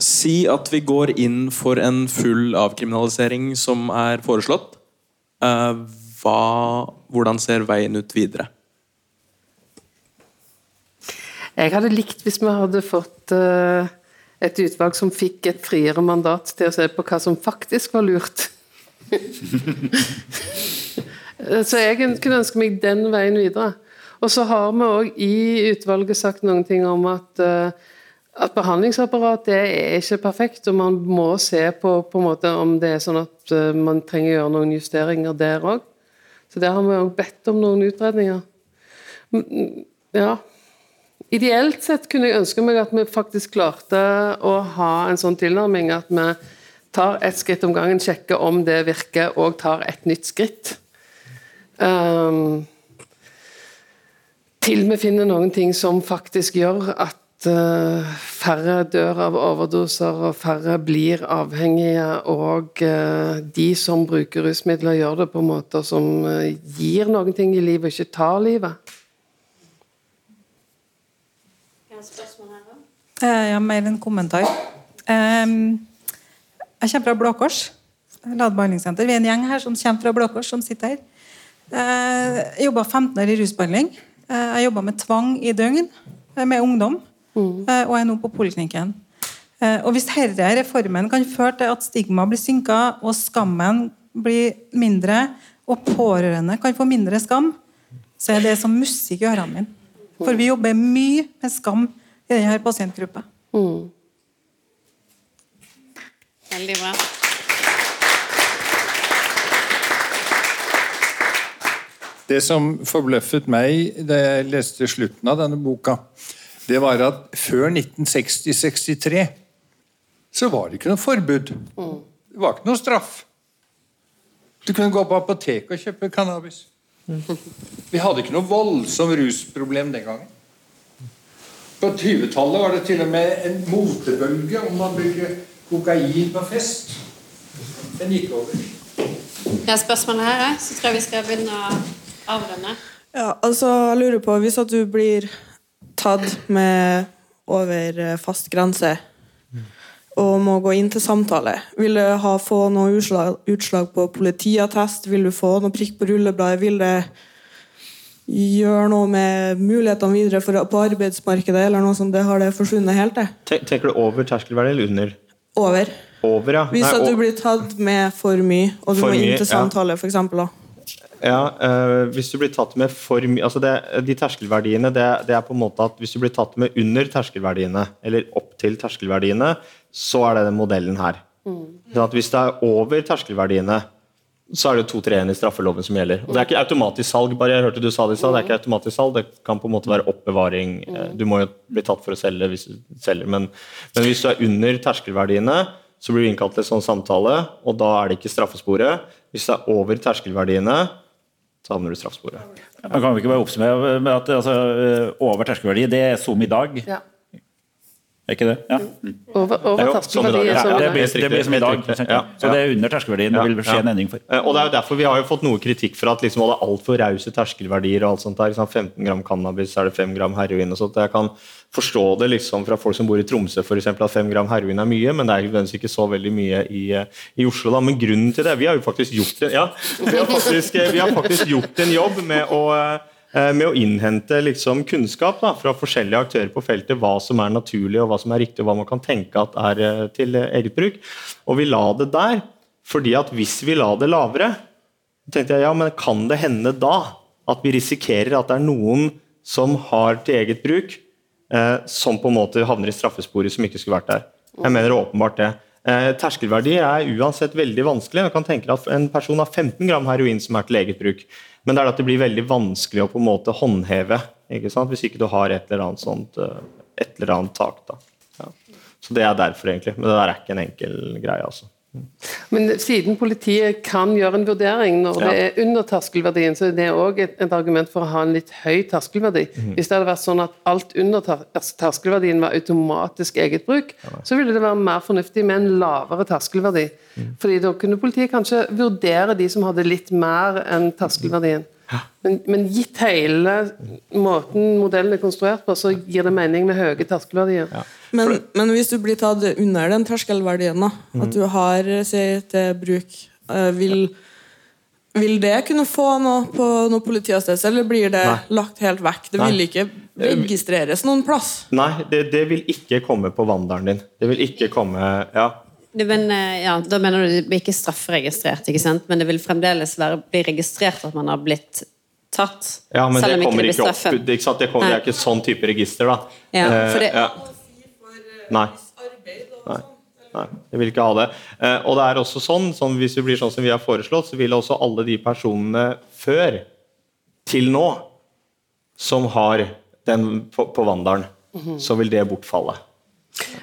Si at vi går inn for en full avkriminalisering som er foreslått. Eh, hva, hvordan ser veien ut videre? Jeg hadde likt hvis vi hadde fått eh, et utvalg som fikk et friere mandat til å se på hva som faktisk var lurt. <laughs> så jeg kunne ønske meg den veien videre. Og så har vi òg i utvalget sagt noen ting om at, eh, at behandlingsapparatet er ikke perfekt, og man må se på, på om det er sånn at eh, man trenger å gjøre noen justeringer der òg. Så der har vi òg bedt om noen utredninger. Ja. Ideelt sett kunne jeg ønske meg at vi faktisk klarte å ha en sånn tilnærming at vi tar ett skritt om gangen, sjekker om det virker, og tar et nytt skritt. Um, til vi finner noen ting som faktisk gjør at færre dør av overdoser, og færre blir avhengige, og eh, de som bruker rusmidler, gjør det på måter som eh, gir noen ting i livet, ikke tar livet. Jeg Ja, mer en kommentar. Ehm, Jeg kommer fra Blå Kors. Ladebehandlingssenter. Vi er en gjeng her som kommer fra Blå Kors, som sitter her. Eh, Jeg jobba 15 år i rusbehandling. Eh, Jeg jobba med tvang i døgn eh, med ungdom, eh, og er nå på poliklinikken. Eh, Og Hvis denne reformen kan føre til at stigma blir synka, og skammen blir mindre, og pårørende kan få mindre skam, så er det som musikk i ørene mine. For vi jobber mye med skam i denne pasientgruppa. Veldig bra. Det som forbløffet meg da jeg leste slutten av denne boka, det var at før 1960-63 så var det ikke noe forbud. Det var ikke noe straff. Du kunne gå på apoteket og kjøpe cannabis. Vi hadde ikke noe voldsom rusproblem den gangen. På 20-tallet var det til og med en motebølge om man bruker kokain på fest. Den gikk over. Ja, spørsmålet her, så tror jeg vi skal begynne å avrunde. Ja, altså, jeg lurer på, hvis at du blir tatt med over eh, fast grense og må gå inn til samtale, vil du ha, få noe utslag, utslag på politiattest? Vil du få noe prikk på rullebladet? Vil det gjøre noe med mulighetene videre for, på arbeidsmarkedet, eller noe sånt? Det har det forsvunnet helt, det? Tenker du over terskelverdi eller under? Over. Over, ja. Hvis Nei, at du blir tatt med for mye, og du må inn til samtale, eksempel, da. Ja, øh, hvis du blir tatt med for mye altså det, De terskelverdiene det, det er på en måte at hvis du blir tatt med under terskelverdiene, eller opp til terskelverdiene, så er det den modellen her. Sånn at Hvis det er over terskelverdiene, så er det to treene i straffeloven som gjelder. Og Det er ikke automatisk salg. bare jeg hørte du sa Det i stad, det er ikke automatisk salg, det kan på en måte være oppbevaring. Eh, Du må jo bli tatt for å selge hvis du selger, men, men hvis du er under terskelverdiene, så blir du innkalt til en sånn samtale, og da er det ikke straffesporet. Hvis det er over terskelverdiene, så havner du straffsporet. Man kan vi ikke bare oppsummere med at altså, over terskelverdi, det er som i dag? Ja. Er ikke det? Ja. Over, over Jo, sånn dag. som- Ja, Det blir, det blir som i dag. Ja, Så det er under terskelverdien det vil skje en endring for. Eh, Og det er jo derfor Vi har jo fått noe kritikk for at liksom, det er altfor rause terskelverdier. og alt sånt der, 15 gram cannabis, er det 5 gram heroin. og sånt. Jeg kan forstå det liksom fra folk som bor i Tromsø, for eksempel, at 5 gram heroin er mye, men det er nødvendigvis ikke så veldig mye i, eh, i Oslo. da. Men grunnen til det Vi har jo faktisk gjort en, ja, vi har faktisk, eh, vi har faktisk gjort en jobb med å med å innhente liksom kunnskap da, fra forskjellige aktører på feltet, hva som er naturlig og hva som er riktig, og hva man kan tenke at er eh, til eh, eget bruk. Og vi la det der, fordi at hvis vi la det lavere, tenkte jeg ja, men kan det hende da at vi risikerer at det er noen som har til eget bruk, eh, som på en måte havner i straffesporet som ikke skulle vært der. Jeg mener åpenbart det. Eh, terskelverdi er uansett veldig vanskelig. Man kan tenke at En person har 15 gram heroin som er til eget bruk, men det er at det blir veldig vanskelig å på en måte håndheve ikke sant? hvis ikke du har et eller annet sånt eh, et eller annet tak. da. Ja. Så Det er derfor, egentlig. Men det der er ikke en enkel greie. altså. Men siden politiet kan gjøre en vurdering når det er under terskelverdien, så er det òg et, et argument for å ha en litt høy terskelverdi. Mm. Hvis det hadde vært sånn at alt under ter terskelverdien var automatisk eget bruk, så ville det være mer fornuftig med en lavere terskelverdi. Mm. Fordi da kunne politiet kanskje vurdere de som hadde litt mer enn terskelverdien. Men, men gitt hele måten modellen er konstruert på, så gir det mening med høye terskelverdier. Men, men hvis du blir tatt under den terskelverdien, da, Mhm. at du har si, til bruk, eh, vil, vil det kunne få noe på noe politiattest, eller blir det Nei. lagt helt vekk? Det Nei. vil ikke registreres noen plass? Nei, det, det vil ikke komme på vandelen din. Det vil ikke komme Ja. Men, eh, ja, da mener du det blir ikke strafferegistrert, ikke sant? men det vil fremdeles være, bli registrert at man har blitt tatt? Ja, men selv det om kommer ikke opp. Det, ikke sant? Det, kommer, det er ikke sånn type register, da. Ja, Eh, for det- ja. Nei. Nei. Nei, jeg vil ikke ha det. Eh, og det er også sånn, sånn, Hvis det blir sånn som vi har foreslått, så vil også alle de personene før til nå som har den på, på vandelen, Mhm. så vil det bortfalle.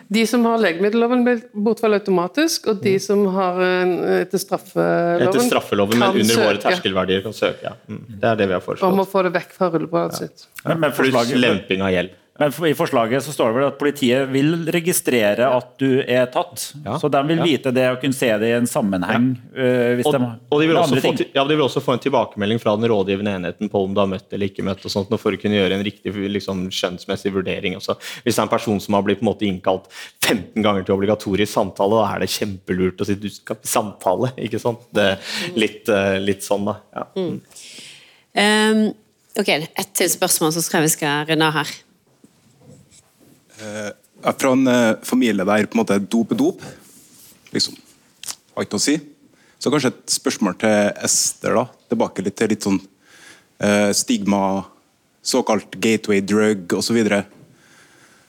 De som har legemiddelloven, vil bortfalle automatisk, og de som har eh, etter straffeloven Etter straffeloven, men kan under våre søke terskelverdier kan søke. Ja. Mm. Det er det vi har Om foreslått. å få det vekk fra rullebladet sitt. Men, men forslaget, lemping av gjeld. Men I forslaget så står det vel at politiet vil registrere at du er tatt. Så de vil Ja. vite det og kunne se det i en sammenheng. øh, Og, de, og de, vil også få, ja, de vil også få en tilbakemelding fra den rådgivende enheten på om du har møtt eller ikke møtt, og sånt, for å kunne gjøre en riktig liksom, skjønnsmessig vurdering. Også. Hvis det er en person som har blitt på en måte, innkalt 15 ganger til obligatorisk samtale, da er det kjempelurt å si du skal samtale. ikke sant? Det litt, eh, litt sånn, da. Ja. Mm. Um, ok, ett til spørsmål, så tror jeg vi skal runde av her. Jeg er fra en eh, familie der på en måte dop er dop. Liksom. Har ikke noe å si. Så kanskje et spørsmål til Ester, da. Tilbake litt til litt sånn eh, stigma, såkalt gateway drug osv.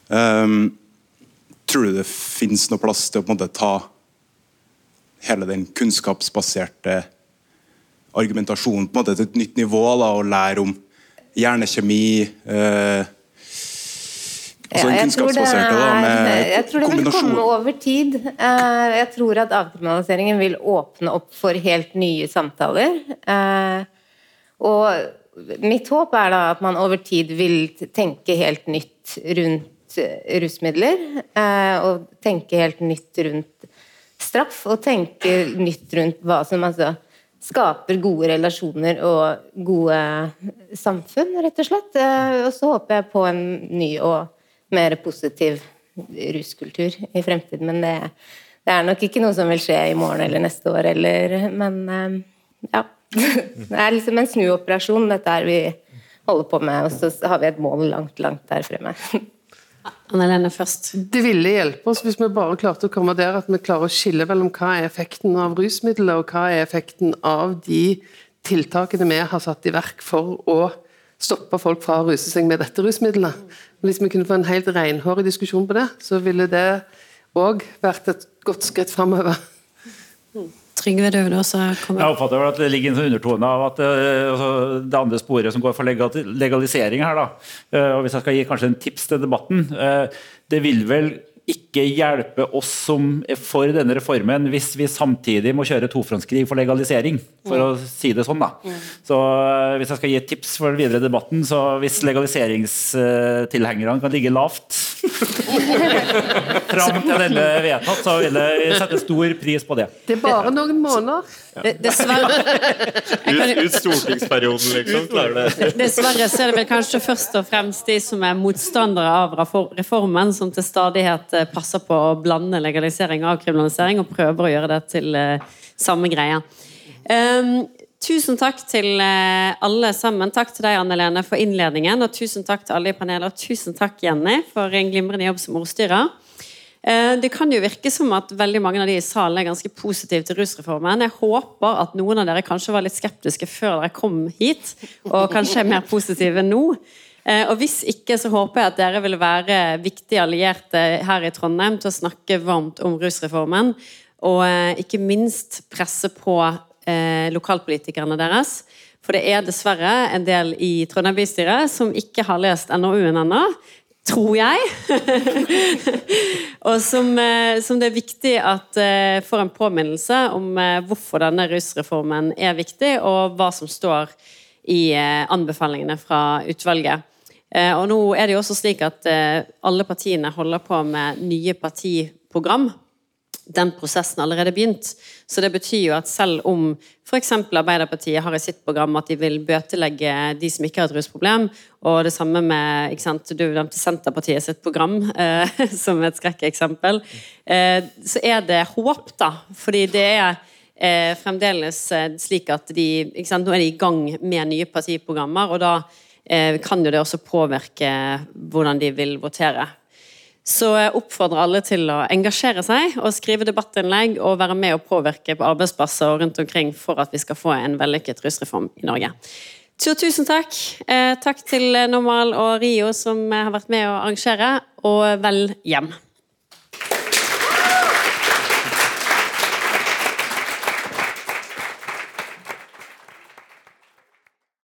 Um, tror du det finnes noe plass til å på en måte ta hele den kunnskapsbaserte argumentasjonen på en måte til et nytt nivå, da, og lære om hjernekjemi eh, Altså Ja, jeg tror er- med jeg tror det vil komme over tid. Eh, Jeg tror at avkriminaliseringen vil åpne opp for helt nye samtaler. Eh, Og mitt håp er da at man over tid vil tenke helt nytt rundt eh, rusmidler. Og tenke helt nytt rundt straff, og tenke nytt rundt hva som altså skaper gode relasjoner og gode samfunn, rett og slett. Og så håper jeg på en ny og mer positiv ruskultur i fremtiden. Men det, det er nok ikke noe som vil skje i morgen eller neste år, eller Men eh, ja. <laughs> Det er liksom en snuoperasjon, dette her vi holder på med, og så har vi et mål langt, langt der fremme. <laughs> Anne-Lene først. Det ville hjelpe oss hvis vi bare klarte å komme der at vi klarer å skille mellom hva er effekten av rusmidler, og hva er effekten av de tiltakene vi har satt i verk for å stoppe folk fra å ruse seg med dette rusmiddelet. Hvis vi kunne få en helt renhårig diskusjon på det, så ville det òg vært et godt skritt framover. Trygve, du vil også komme Jeg oppfatter at det ligger en undertone av at eh, altså, det andre sporet som går for legalisering her, da. eh, og hvis jeg skal gi kanskje en tips til debatten eh, Det vil vel ikke hjelpe oss som er for denne reformen, hvis vi samtidig må kjøre tofrontskrig for legalisering, for å si det sånn. da. Så eh, Hvis jeg skal gi et tips for den videre debatten, så hvis legaliseringstilhengerne kan ligge lavt <laughs> fram til denne vedtatt, så vil jeg sette stor pris på det. Det er bare noen måneder. Dessverre. Ut, ut stortingsperioden, liksom. Klarer det. Dessverre så er det vel kanskje først og fremst de som er motstandere av reformen, som til stadighet passer på å blande legalisering og avkriminalisering, og prøver å gjøre det til eh, samme greie. Um, tusen takk til eh, alle sammen. Takk til deg, Anne Lene, for innledningen. Og tusen takk til alle i panelet. Og tusen takk, Jenny, for en glimrende jobb som ordstyrer. Eh, Det kan jo virke som at veldig mange av de i salen er ganske positive til rusreformen. Jeg håper at noen av dere kanskje var litt skeptiske før dere kom hit, og kanskje er mer positive nå. Eh, Og hvis ikke, så håper jeg at dere vil være viktige allierte her i Trondheim til å snakke varmt om rusreformen, og eh, ikke minst presse på eh, lokalpolitikerne deres. For det er dessverre en del i Trondheim bystyre som ikke har lest NOU-en ennå. Tror jeg. <laughs> og som, som det er viktig at får en påminnelse om hvorfor denne rusreformen er viktig, og hva som står i anbefalingene fra utvalget. Eh, og nå er det jo også slik at eh, alle partiene holder på med nye partiprogram den prosessen allerede begynt. Så det betyr jo at selv om f.eks. Arbeiderpartiet har i sitt program at de vil bøtelegge de som ikke har et rusproblem, og det samme med ikke sant, Du nevnte Senterpartiet sitt program eh, <laughs> som et skrekkeksempel, eh, så er det håp, da. Fordi det er eh, fremdeles eh, slik at de ikke sant, Nå er de i gang med nye partiprogrammer, og da kan jo det også påvirke hvordan de vil votere. Så jeg oppfordrer alle til å engasjere seg og skrive debattinnlegg og være med og påvirke på arbeidsplasser rundt omkring for at vi skal få en vellykket rusreform i Norge. Tusen takk. Eh, takk til Normal og Rio som har vært med å arrangere, og vel hjem.